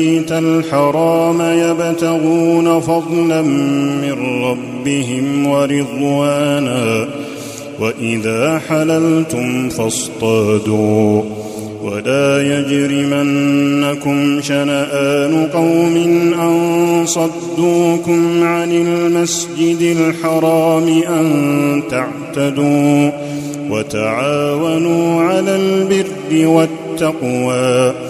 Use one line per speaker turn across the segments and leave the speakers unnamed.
البيت الحرام يبتغون فضلا من ربهم ورضوانا واذا حللتم فاصطادوا ولا يجرمنكم شنان قوم ان صدوكم عن المسجد الحرام ان تعتدوا وتعاونوا على البر والتقوى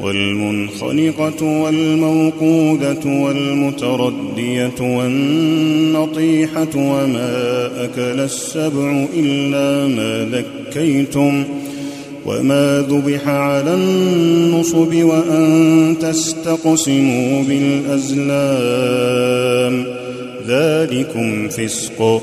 والمنخنقة والموقودة والمتردية والنطيحة وما أكل السبع إلا ما ذكيتم وما ذبح على النصب وأن تستقسموا بالأزلام ذلكم فسق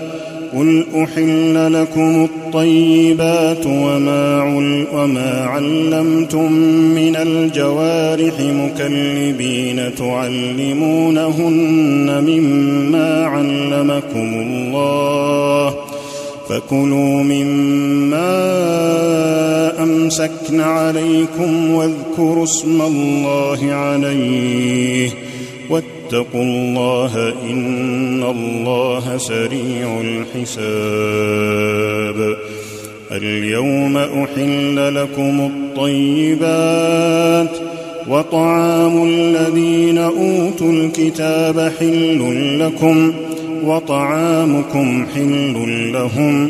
قل أحل لكم الطيبات وما, عل وما علمتم من الجوارح مكلبين تعلمونهن مما علمكم الله فكلوا مما أمسكن عليكم واذكروا اسم الله عليه واتقوا الله إن الله سريع الحساب اليوم أحل لكم الطيبات وطعام الذين أوتوا الكتاب حل لكم وطعامكم حل لهم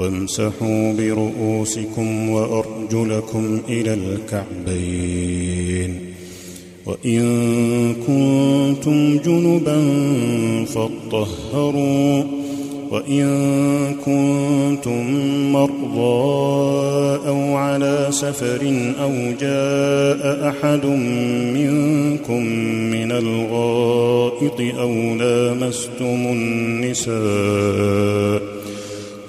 وامسحوا برؤوسكم وارجلكم الى الكعبين وان كنتم جنبا فاطهروا وان كنتم مرضى او على سفر او جاء احد منكم من الغائط او لامستم النساء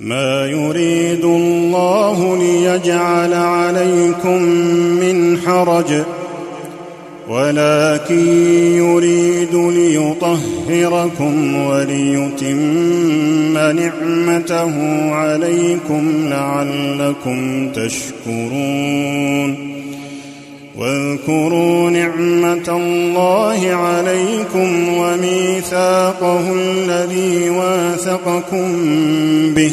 ما يريد الله ليجعل عليكم من حرج ولكن يريد ليطهركم وليتم نعمته عليكم لعلكم تشكرون واذكروا نعمه الله عليكم وميثاقه الذي واثقكم به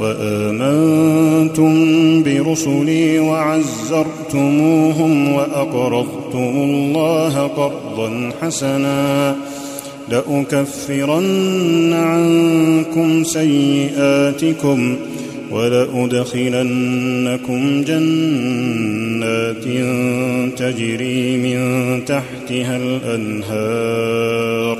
وآمنتم برسلي وعزرتموهم وأقرضتم الله قرضا حسنا لأكفرن عنكم سيئاتكم ولأدخلنكم جنات تجري من تحتها الأنهار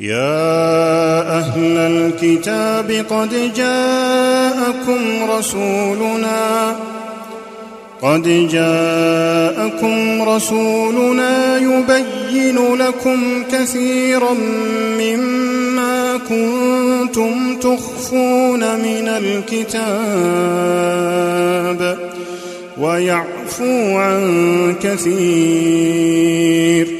يا اهل الكتاب قد جاءكم رسولنا قد جاءكم رسولنا يبين لكم كثيرا مما كنتم تخفون من الكتاب ويعفو عن كثير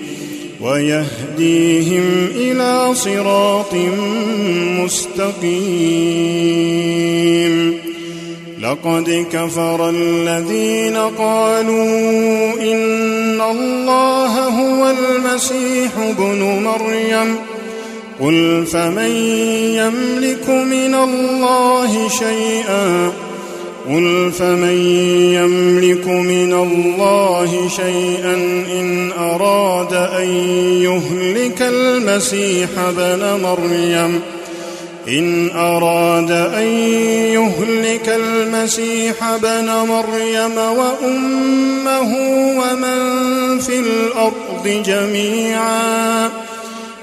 ويهديهم الى صراط مستقيم لقد كفر الذين قالوا ان الله هو المسيح ابن مريم قل فمن يملك من الله شيئا قل فمن يملك من الله شيئا إن أراد أن يهلك المسيح بن مريم إن أراد أن يهلك المسيح بن مريم وأمه ومن في الأرض جميعاً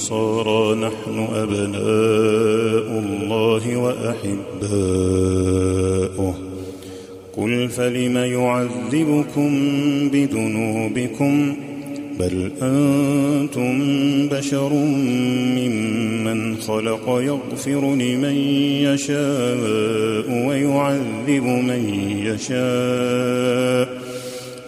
النصارى نحن أبناء الله وأحباؤه قل فلم يعذبكم بذنوبكم بل أنتم بشر ممن خلق يغفر لمن يشاء ويعذب من يشاء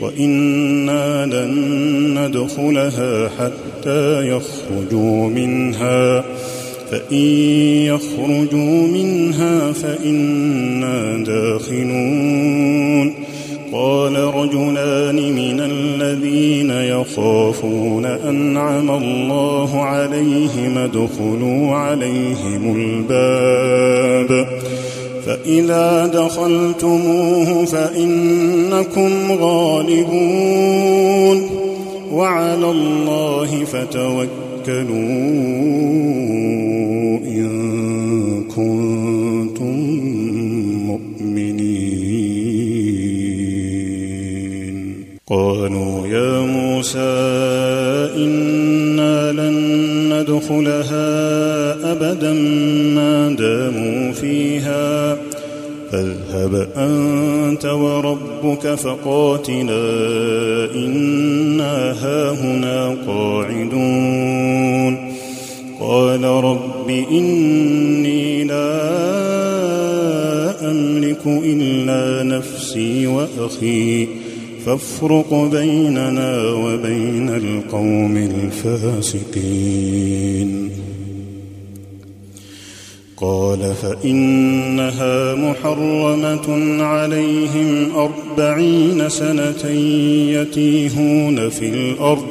وإنا لن ندخلها حتى يخرجوا منها فإن يخرجوا منها فإنا داخلون قال رجلان من الذين يخافون أنعم الله عليهم ادخلوا عليهم الباب فإذا دخلتموه فإنكم غالبون وعلى الله فتوكلوا إن كنتم مؤمنين قالوا يا موسى إنا لن ندخل فقاتلا إنا هاهنا قاعدون قال رب إني لا أملك إلا نفسي وأخي فافرق بيننا وبين القوم الفاسقين قال فإنها محرمة عليهم أربعة أربعين سنة يتيهون في الأرض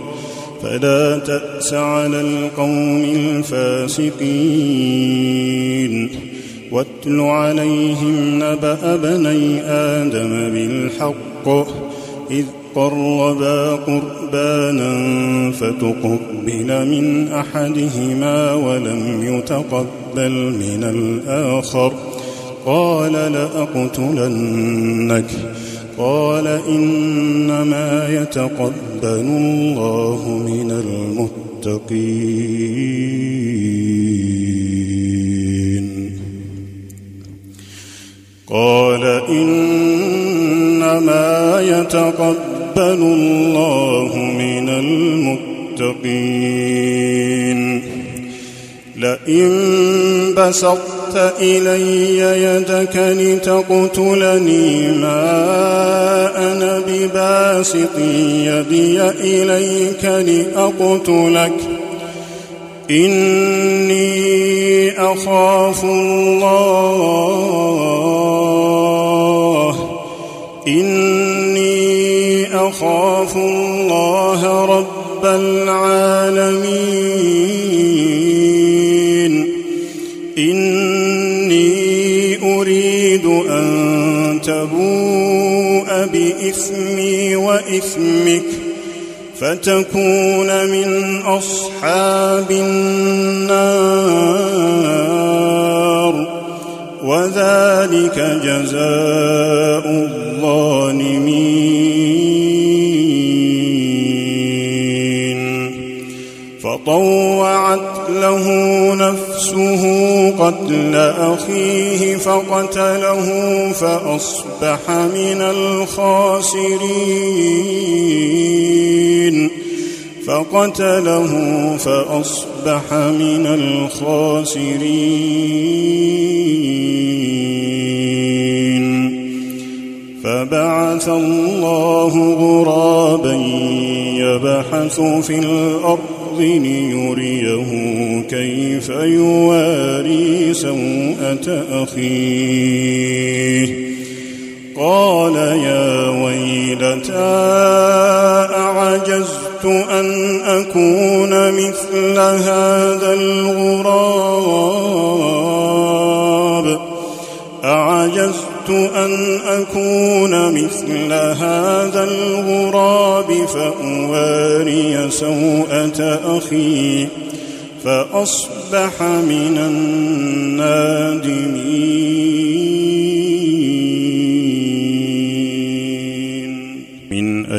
فلا تأس على القوم الفاسقين واتل عليهم نبأ بني آدم بالحق إذ قربا قربانا فتقبل من أحدهما ولم يتقبل من الآخر قال لأقتلنك قال إنما يتقبل الله من المتقين قال إنما يتقبل الله من المتقين لئن بسط إلي يدك لتقتلني ما أنا بباسط يدي إليك لأقتلك إني أخاف الله إني أخاف الله رب العالمين تبوء بإثمي وإثمك فتكون من أصحاب النار وذلك جزاء الظالمين فطوعت له نفسه امرأته قتل أخيه فقتله فأصبح من الخاسرين فقتله فأصبح من الخاسرين فبعث الله غرابا يبحث في الأرض الأرض ليريه كيف يواري سوءة أخيه قال يا ويلتى أعجزت أن أكون مثل هذا الغراب أعجزت أردت أن أكون مثل هذا الغراب فأواري سوءة أخي فأصبح من النادمين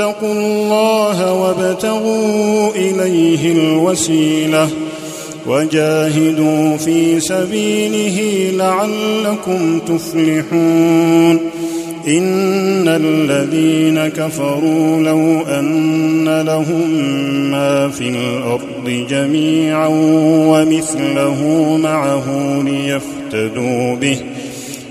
واتقوا الله وابتغوا اليه الوسيله وجاهدوا في سبيله لعلكم تفلحون ان الذين كفروا لو ان لهم ما في الارض جميعا ومثله معه ليفتدوا به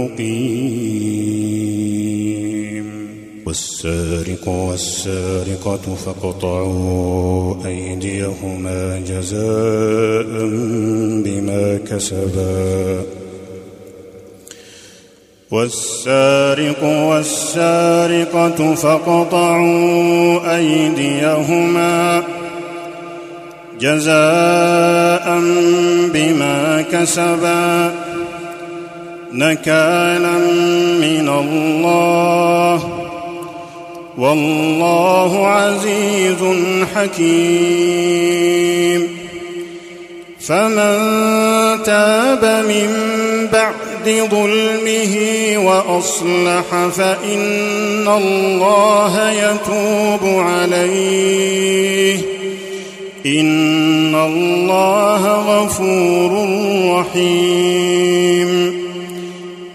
مقيم والسارق والسارقة فاقطعوا أيديهما جزاء بما كسبا والسارق والسارقة فاقطعوا أيديهما جزاء بما كسبا نكالا من الله والله عزيز حكيم فمن تاب من بعد ظلمه واصلح فان الله يتوب عليه ان الله غفور رحيم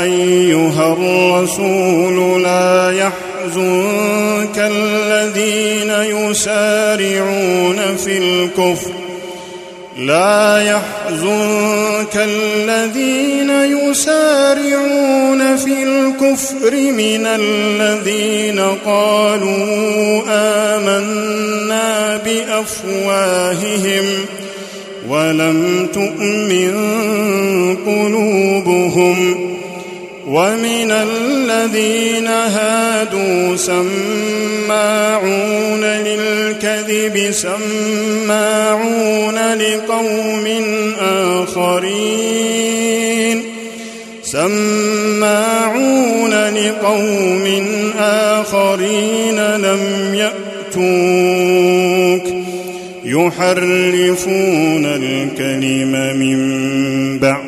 ايها الرسول لا يحزنك الذين يسارعون في الكفر لا يحزنك الذين يسارعون في الكفر من الذين قالوا آمنا بأفواههم ولم تؤمن ومن الذين هادوا سماعون للكذب سماعون لقوم آخرين سماعون لقوم آخرين لم يأتوك يحرفون الكلم من بعد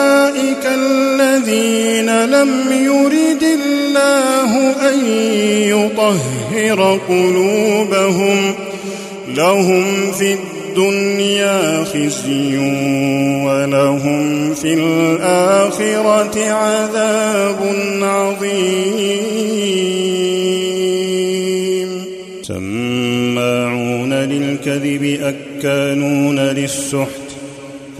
أولئك الذين لم يرد الله أن يطهر قلوبهم لهم في الدنيا خزي ولهم في الآخرة عذاب عظيم سماعون للكذب أكانون للسحت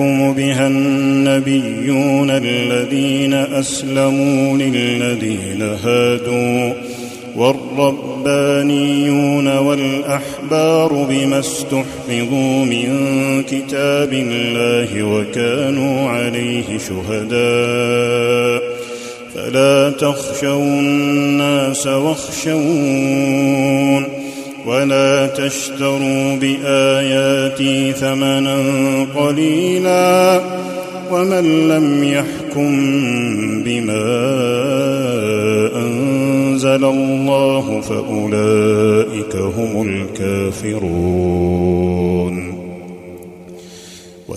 يحكم بها النبيون الذين اسلموا للذين هادوا والربانيون والاحبار بما استحفظوا من كتاب الله وكانوا عليه شهداء فلا تخشوا الناس واخشون ولا تشتروا باياتي ثمنا قليلا ومن لم يحكم بما انزل الله فاولئك هم الكافرون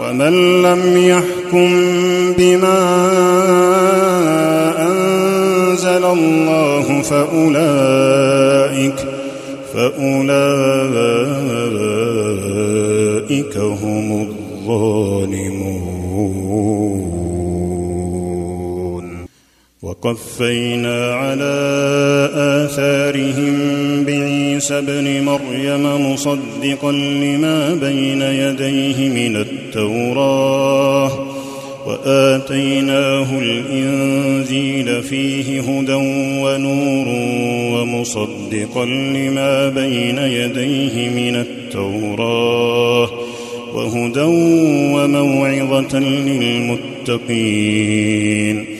ومن لم يحكم بما أنزل الله فأولئك فأولئك هم الظالمون وقفينا على آثارهم بعيسى ابن مريم مصدقا لما بين يديه من التوراه واتيناه الإنزيل فيه هدى ونور ومصدقا لما بين يديه من التوراه وهدى وموعظه للمتقين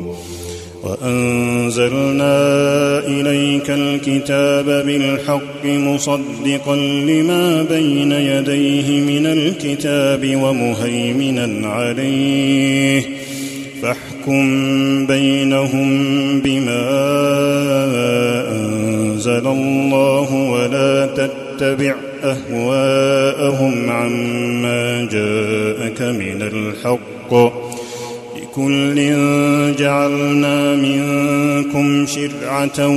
وانزلنا اليك الكتاب بالحق مصدقا لما بين يديه من الكتاب ومهيمنا عليه فاحكم بينهم بما انزل الله ولا تتبع اهواءهم عما جاءك من الحق وكل جعلنا منكم شرعه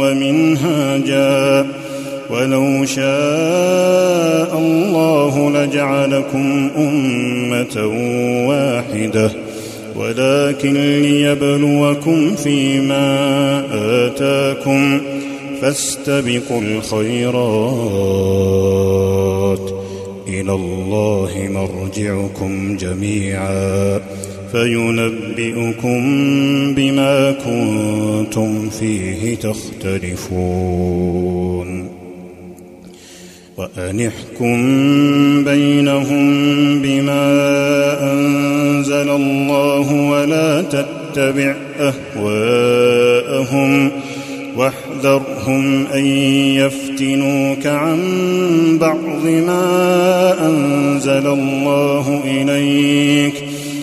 ومنهاجا ولو شاء الله لجعلكم امه واحده ولكن ليبلوكم فيما اتاكم فاستبقوا الخيرات الى الله مرجعكم جميعا فينبئكم بما كنتم فيه تختلفون وانحكم بينهم بما أنزل الله ولا تتبع أهواءهم واحذرهم أن يفتنوك عن بعض ما أنزل الله إليك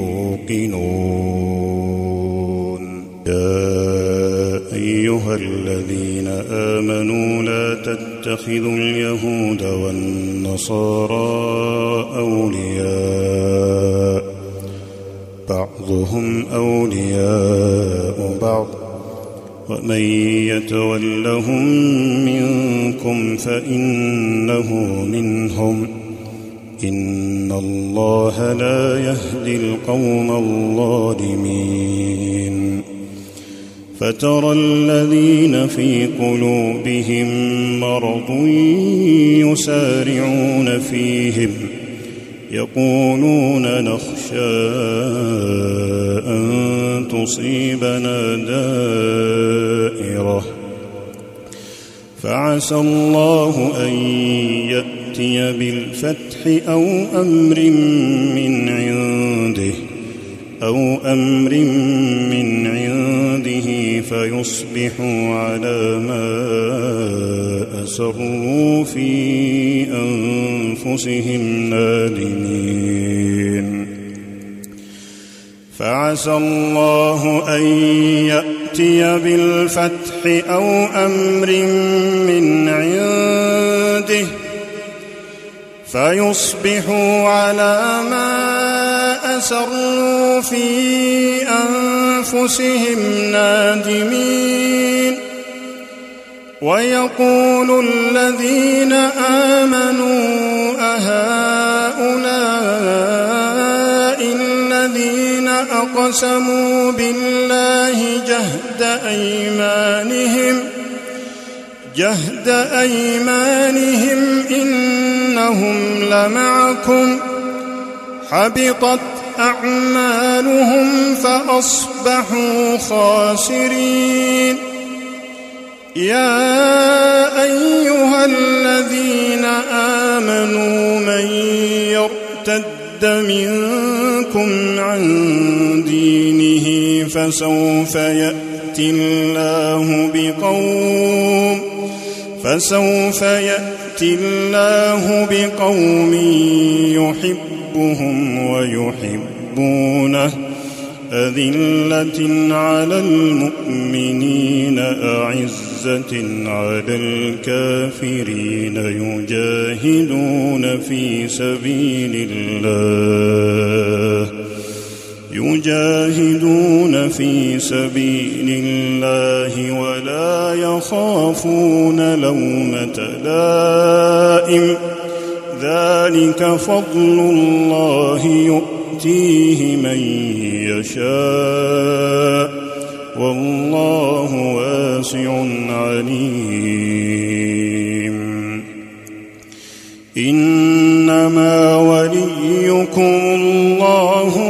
يوقنون يا أيها الذين آمنوا لا تتخذوا اليهود والنصارى أولياء بعضهم أولياء بعض ومن يتولهم منكم فإنه منهم ۖ إن الله لا يهدي القوم الظالمين فترى الذين في قلوبهم مرض يسارعون فيهم يقولون نخشى أن تصيبنا دائرة فعسى الله أن يأتي بالفتح الفتح أو أمر من عنده أو أمر من عنده فيصبحوا على ما أسروا في أنفسهم نادمين فعسى الله أن يأتي بالفتح أو أمر من عنده فيصبحوا على ما أسروا في أنفسهم نادمين ويقول الذين آمنوا أهؤلاء الذين أقسموا بالله جهد أيمانهم جهد أيمانهم إن إنهم لمعكم حبطت أعمالهم فأصبحوا خاسرين يا أيها الذين آمنوا من يرتد منكم عن دينه فسوف يأتي الله بقوم فسوف يأتي يأتي الله بقوم يحبهم ويحبونه أذلة على المؤمنين أعزة على الكافرين يجاهدون في سبيل الله يجاهدون في سبيل الله ولا يخافون لومة لائم ذلك فضل الله يؤتيه من يشاء والله واسع عليم انما وليكم الله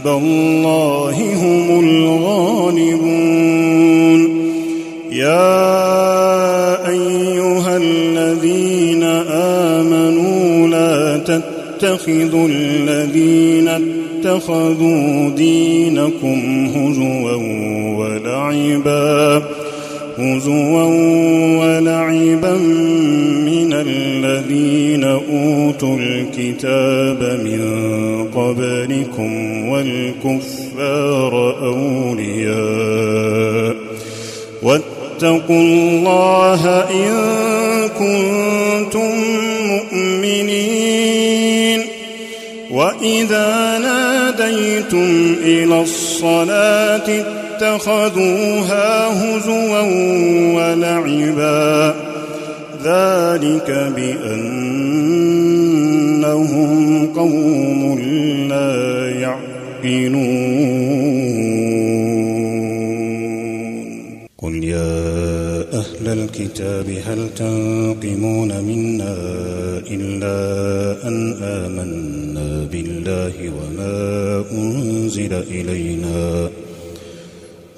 حزب الله هم الغالبون يا ايها الذين امنوا لا تتخذوا الذين اتخذوا دينكم هزوا ولعبا هزوا ولعبا من الذين أوتوا الكتاب من قبلكم والكفار أولياء واتقوا الله إن كنتم مؤمنين وإذا ناديتم إلى الصلاة واتخذوها هزوا ولعبا ذلك بأنهم قوم لا يعقلون قل يا أهل الكتاب هل تنقمون منا إلا أن آمنا بالله وما أنزل إلينا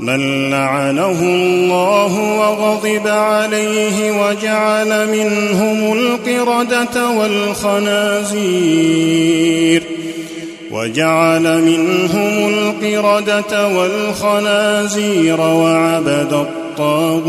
من لعنه الله وغضب عليه وجعل منهم القردة والخنازير وجعل منهم القردة والخنازير وعبد الطاغوت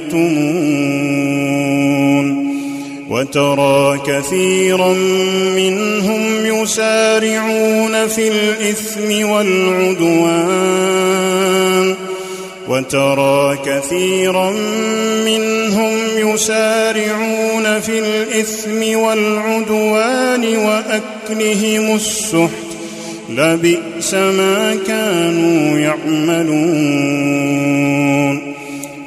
يكتمون وترى كثيرا منهم يسارعون في الإثم والعدوان وترى كثيرا منهم يسارعون في الإثم والعدوان وأكلهم السحت لبئس ما كانوا يعملون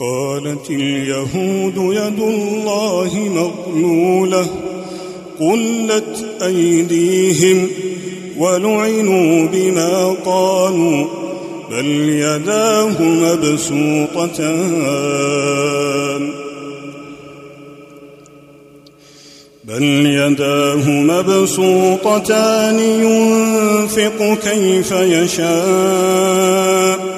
قالت اليهود يد الله مغلولة قلت أيديهم ولعنوا بما قالوا بل يداه مبسوطتان بل يداه مبسوطتان ينفق كيف يشاء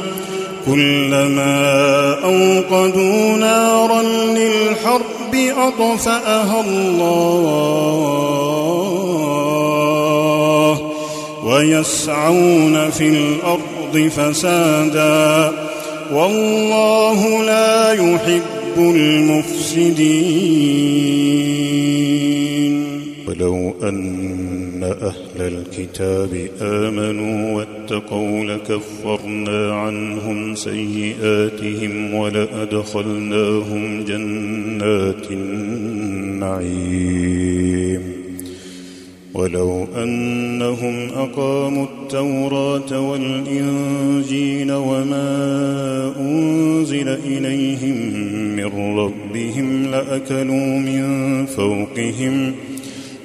كلما أوقدوا نارا للحرب أطفأها الله ويسعون في الأرض فسادا والله لا يحب المفسدين لو أن أهل الكتاب آمنوا واتقوا لكفرنا عنهم سيئاتهم ولأدخلناهم جنات النعيم ولو أنهم أقاموا التوراة والإنجيل وما أنزل إليهم من ربهم لأكلوا من فوقهم ۖ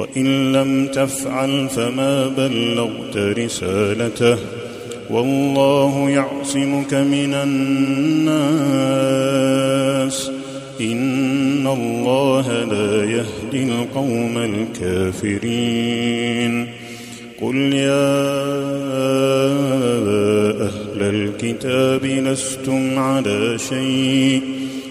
وان لم تفعل فما بلغت رسالته والله يعصمك من الناس ان الله لا يهدي القوم الكافرين قل يا اهل الكتاب لستم على شيء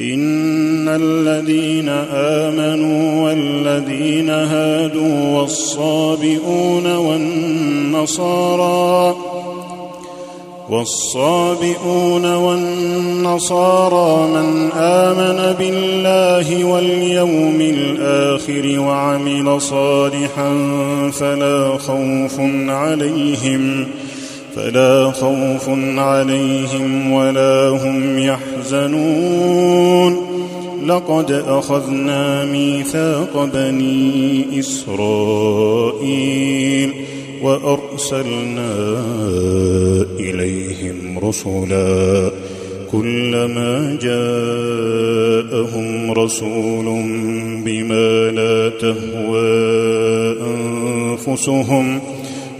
ان الذين امنوا والذين هادوا والصابئون والنصارى والصابئون والنصارى من امن بالله واليوم الاخر وعمل صالحا فلا خوف عليهم فلا خوف عليهم ولا هم يحزنون لقد اخذنا ميثاق بني اسرائيل وارسلنا اليهم رسلا كلما جاءهم رسول بما لا تهوى انفسهم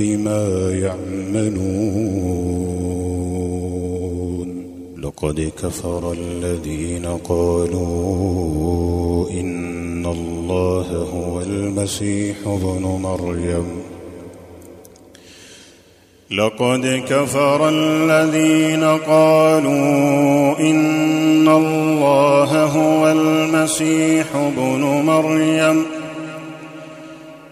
بما يعملون لقد كفر الذين قالوا إن الله هو المسيح ابن مريم لقد كفر الذين قالوا إن الله هو المسيح ابن مريم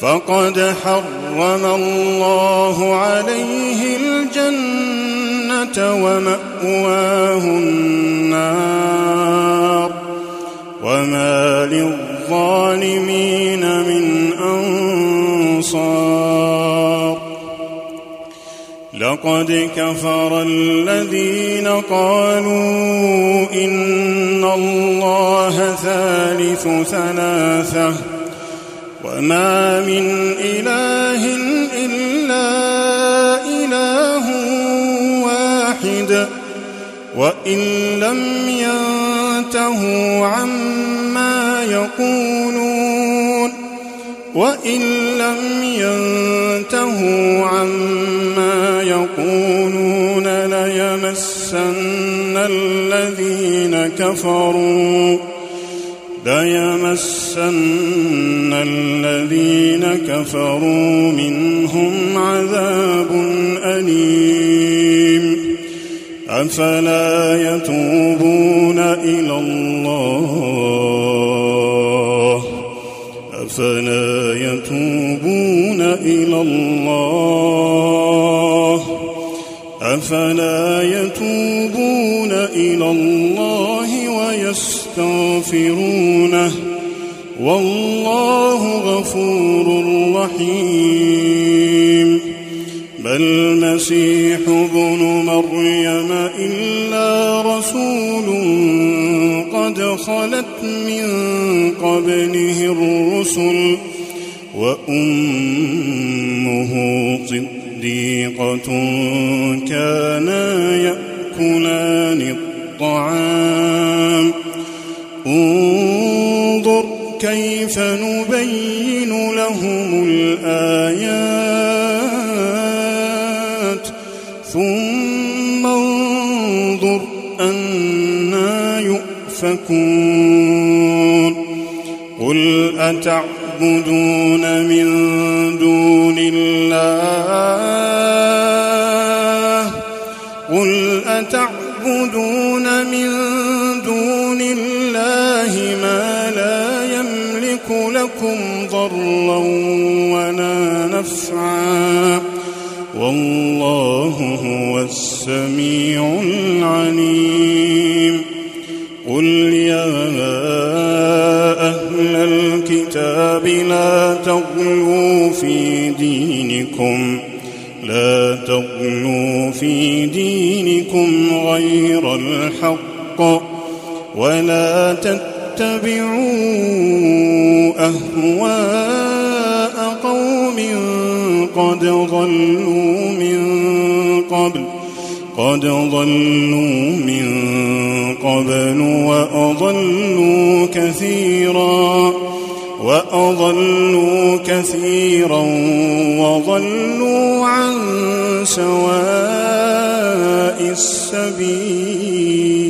فقد حرم الله عليه الجنة ومأواه النار وما للظالمين من أنصار لقد كفر الذين قالوا إن الله ثالث ثلاثة وما من إله إلا إله واحد وإن لم ينتهوا عما يقولون وإن لم ينتهوا عما يقولون ليمسن الذين كفروا ليمسن الذين كفروا منهم عذاب أليم أفلا يتوبون إلى الله أفلا يتوبون إلى الله أفلا يتوبون إلى الله تستغفرونه والله غفور رحيم بل المسيح ابن مريم إلا رسول قد خلت من قبله الرسل وأمه صديقة كانا يأكلان الطعام انظر كيف نبين لهم الآيات ثم انظر أنا يؤفكون قل أتعبدون من دون الله قل أتعبدون من يملك لكم ضرا ولا نفعا والله هو السميع العليم قل يا أهل الكتاب لا تغلوا في دينكم لا تغلوا في دينكم غير الحق ولا تتبعوا تتبعوا أهواء قوم قد ضلوا من قبل قد ضلوا من قبل وأضلوا كثيرا وأضلوا كثيرا وضلوا عن سواء السبيل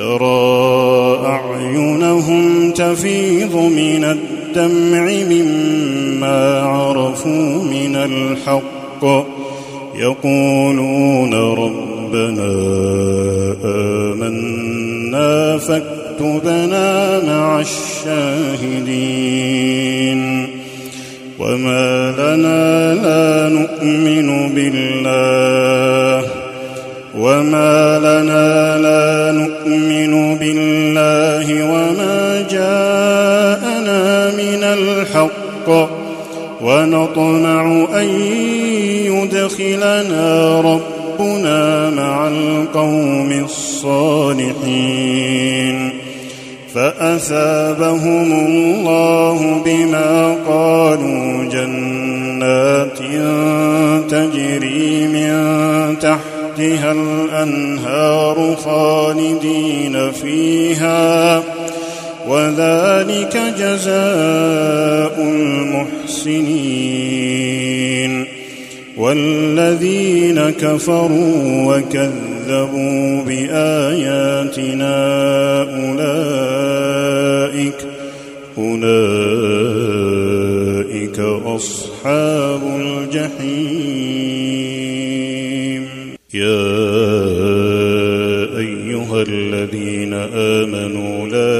ترى أعينهم تفيض من الدمع مما عرفوا من الحق يقولون ربنا آمنا فاكتبنا مع الشاهدين وما لنا لا نؤمن بالله وما لنا لا ونطمع أن يدخلنا ربنا مع القوم الصالحين فأثابهم الله بما قالوا جنات تجري من تحتها الأنهار خالدين فيها وذلك جزاء المحسنين والذين كفروا وكذبوا باياتنا اولئك اولئك اصحاب الجحيم يا ايها الذين امنوا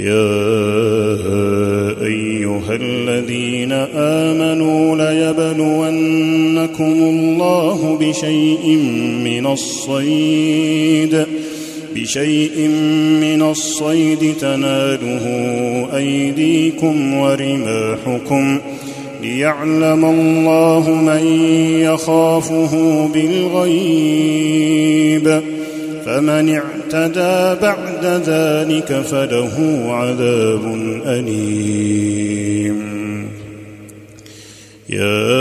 يا أيها الذين آمنوا ليبلونكم الله بشيء من الصيد بشيء من الصيد تناله أيديكم ورماحكم ليعلم الله من يخافه بالغيب فمن اعتدى اعتدى بعد ذلك فله عذاب أليم يا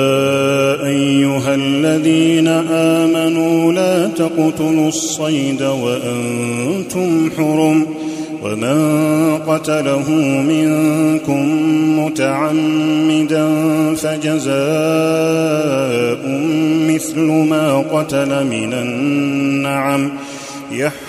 أيها الذين آمنوا لا تقتلوا الصيد وأنتم حرم ومن قتله منكم متعمدا فجزاء مثل ما قتل من النعم يحكم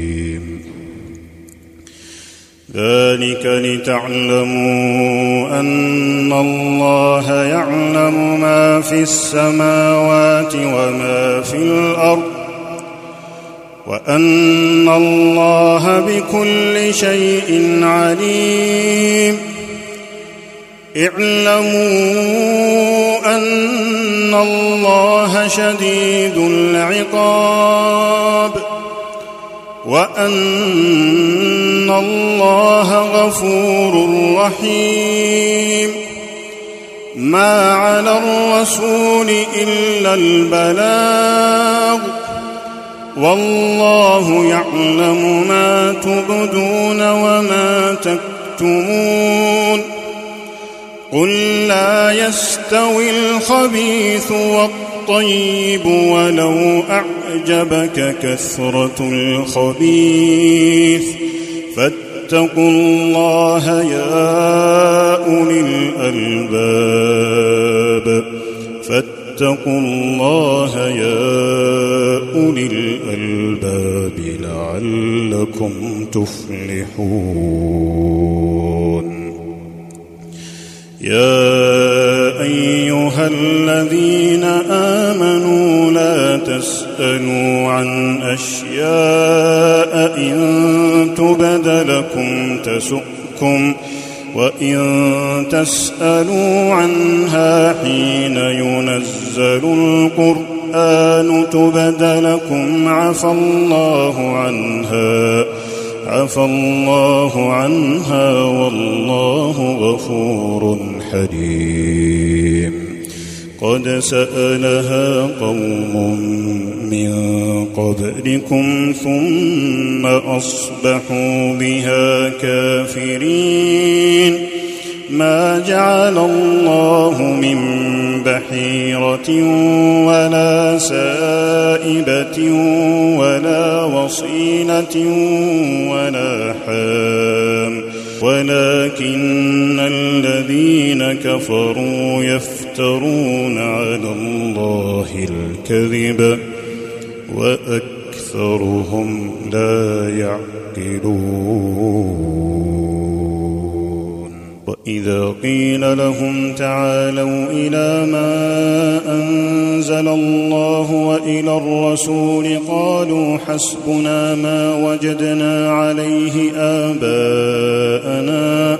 ذلك لتعلموا ان الله يعلم ما في السماوات وما في الارض وان الله بكل شيء عليم اعلموا ان الله شديد العقاب وأن الله غفور رحيم ما على الرسول إلا البلاغ والله يعلم ما تبدون وما تكتمون قل لا يستوي الخبيث والطيب الطيب ولو أعجبك كثرة الخبيث فاتقوا الله يا أولي الألباب فاتقوا الله يا أولي الألباب لعلكم تفلحون يا ايها الذين امنوا لا تسالوا عن اشياء ان تبد لكم تسؤكم وان تسالوا عنها حين ينزل القران تبد لكم عفى الله عنها عفى الله عنها والله غفور حليم قد سألها قوم من قبلكم ثم أصبحوا بها كافرين ما جعل الله من بحيرة ولا سائبة ولا وصيلة ولا حام ولكن الذين كفروا يفعلون يفترون على الله الكذب وأكثرهم لا يعقلون وإذا قيل لهم تعالوا إلى ما أنزل الله وإلى الرسول قالوا حسبنا ما وجدنا عليه آباءنا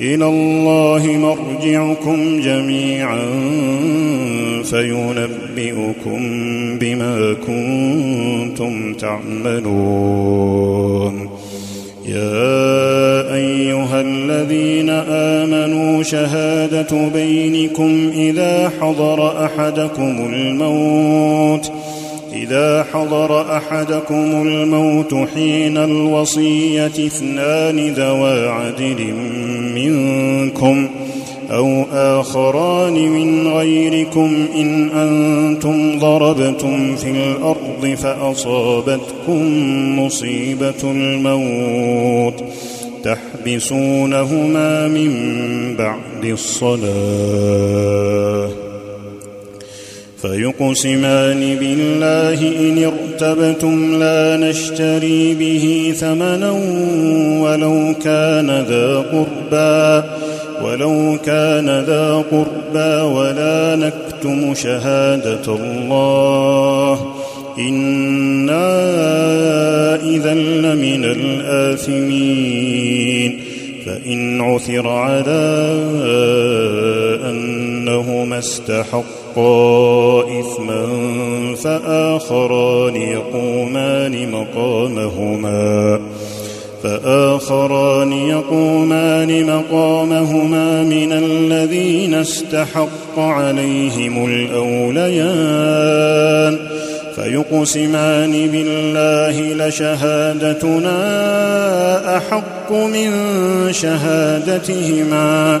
إلى الله مرجعكم جميعا فينبئكم بما كنتم تعملون يا أيها الذين آمنوا شهادة بينكم إذا حضر أحدكم الموت ۖ إذا حضر أحدكم الموت حين الوصية اثنان ذوى عدل منكم أو آخران من غيركم إن أنتم ضربتم في الأرض فأصابتكم مصيبة الموت تحبسونهما من بعد الصلاة فيقسمان بالله إن ارتبتم لا نشتري به ثمنا ولو كان ذا قربى ولو كان ذا قربى ولا نكتم شهادة الله إنا إذا لمن الآثمين فإن عثر على أنهما استحقا فاستحقا إثما فآخران يقومان مقامهما فآخران يقومان مقامهما من الذين استحق عليهم الأوليان فيقسمان بالله لشهادتنا أحق من شهادتهما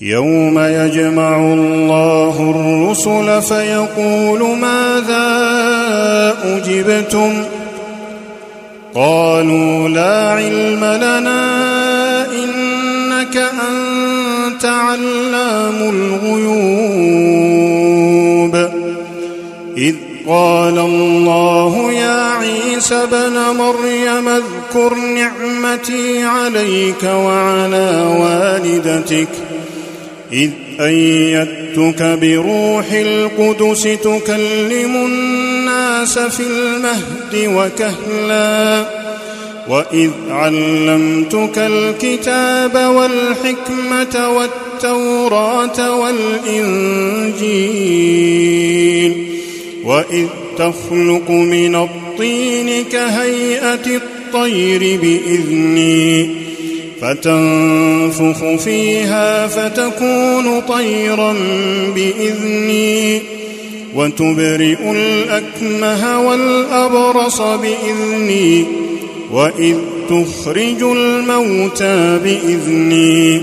يوم يجمع الله الرسل فيقول ماذا اجبتم قالوا لا علم لنا انك انت علام الغيوب اذ قال الله يا عيسى بن مريم اذكر نعمتي عليك وعلى والدتك إذ أيدتك بروح القدس تكلم الناس في المهد وكهلا وإذ علمتك الكتاب والحكمة والتوراة والإنجيل وإذ تخلق من الطين كهيئة الطير بإذني فتنفخ فيها فتكون طيرا باذني وتبرئ الاكمه والابرص باذني واذ تخرج الموتى باذني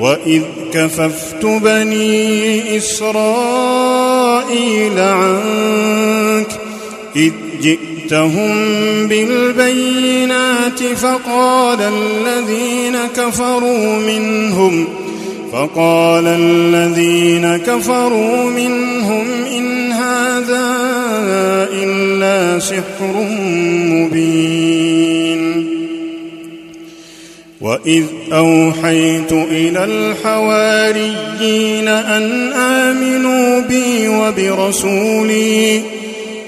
واذ كففت بني اسرائيل عنك اذ جئت جئتهم بالبينات فقال الذين كفروا منهم فقال الذين كفروا منهم إن هذا إلا سحر مبين وإذ أوحيت إلى الحواريين أن آمنوا بي وبرسولي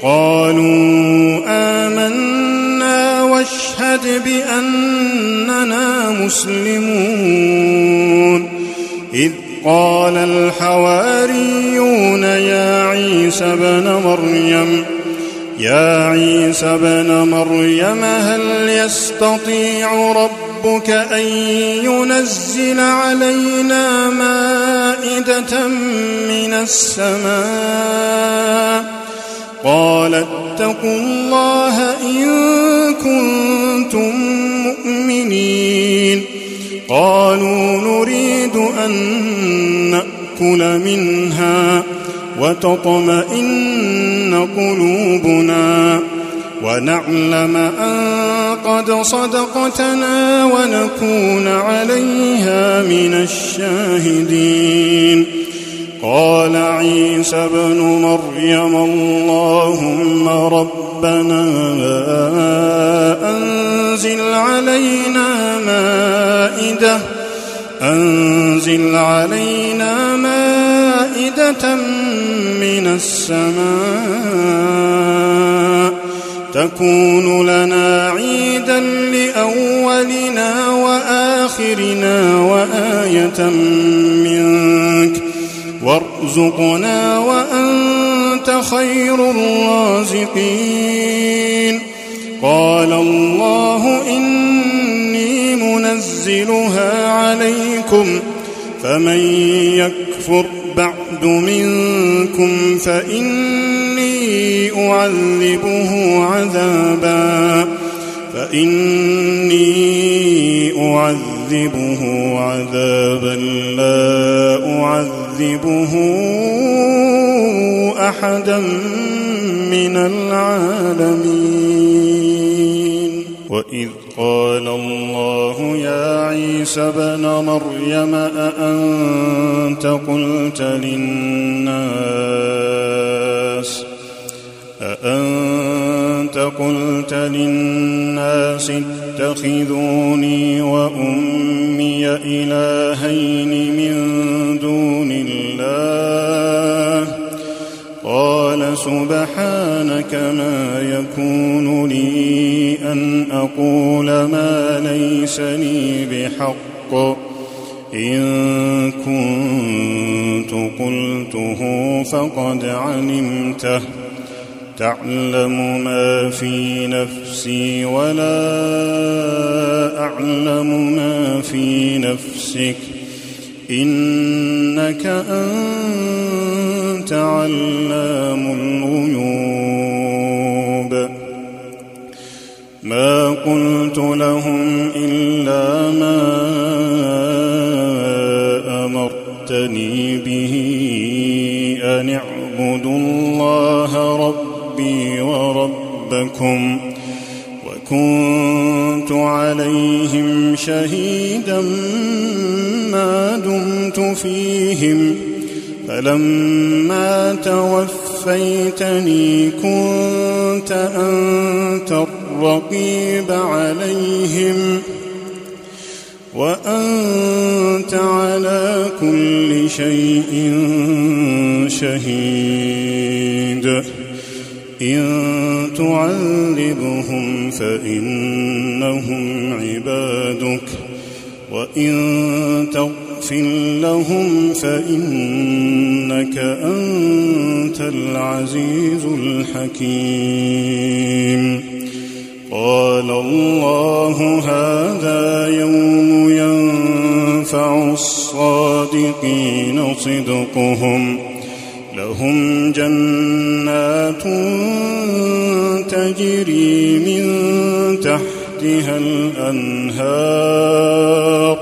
قالوا آمنا واشهد بأننا مسلمون إذ قال الحواريون يا عيسى بن مريم يا عيسى بن مريم هل يستطيع ربك أن ينزل علينا مائدة من السماء؟ قال اتقوا الله إن كنتم مؤمنين قالوا نريد أن نأكل منها وتطمئن قلوبنا ونعلم أن قد صدقتنا ونكون عليها من الشاهدين قال عيسى ابن مر مريم اللهم ربنا أنزل علينا مائدة أنزل علينا مائدة من السماء تكون لنا عيدا لأولنا وآخرنا وآية منك وارزقنا وأنزلنا أنت خير الرازقين قال الله إني منزلها عليكم فمن يكفر بعد منكم فإني أعذبه عذابا فإني أعذبه عذابا لا أعذبه أحدا من العالمين وإذ قال الله يا عيسى بن مريم أأنت قلت للناس أأنت قلت للناس اتخذوني وأمي إلهين من سبحانك ما يكون لي أن أقول ما ليس لي بحق إن كنت قلته فقد علمته تعلم ما في نفسي ولا أعلم ما في نفسك إنك أنت علام الغيوب ما قلت لهم إلا ما أمرتني به أن اعبدوا الله ربي وربكم وكنت عليهم شهيدا ما دمت فيهم ۖ فلما توفيتني كنت أنت الرقيب عليهم وأنت على كل شيء شهيد إن تعذبهم فإنهم عبادك وإن تغفر فاغفر لهم فإنك أنت العزيز الحكيم قال الله هذا يوم ينفع الصادقين صدقهم لهم جنات تجري من تحتها الأنهار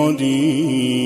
قدير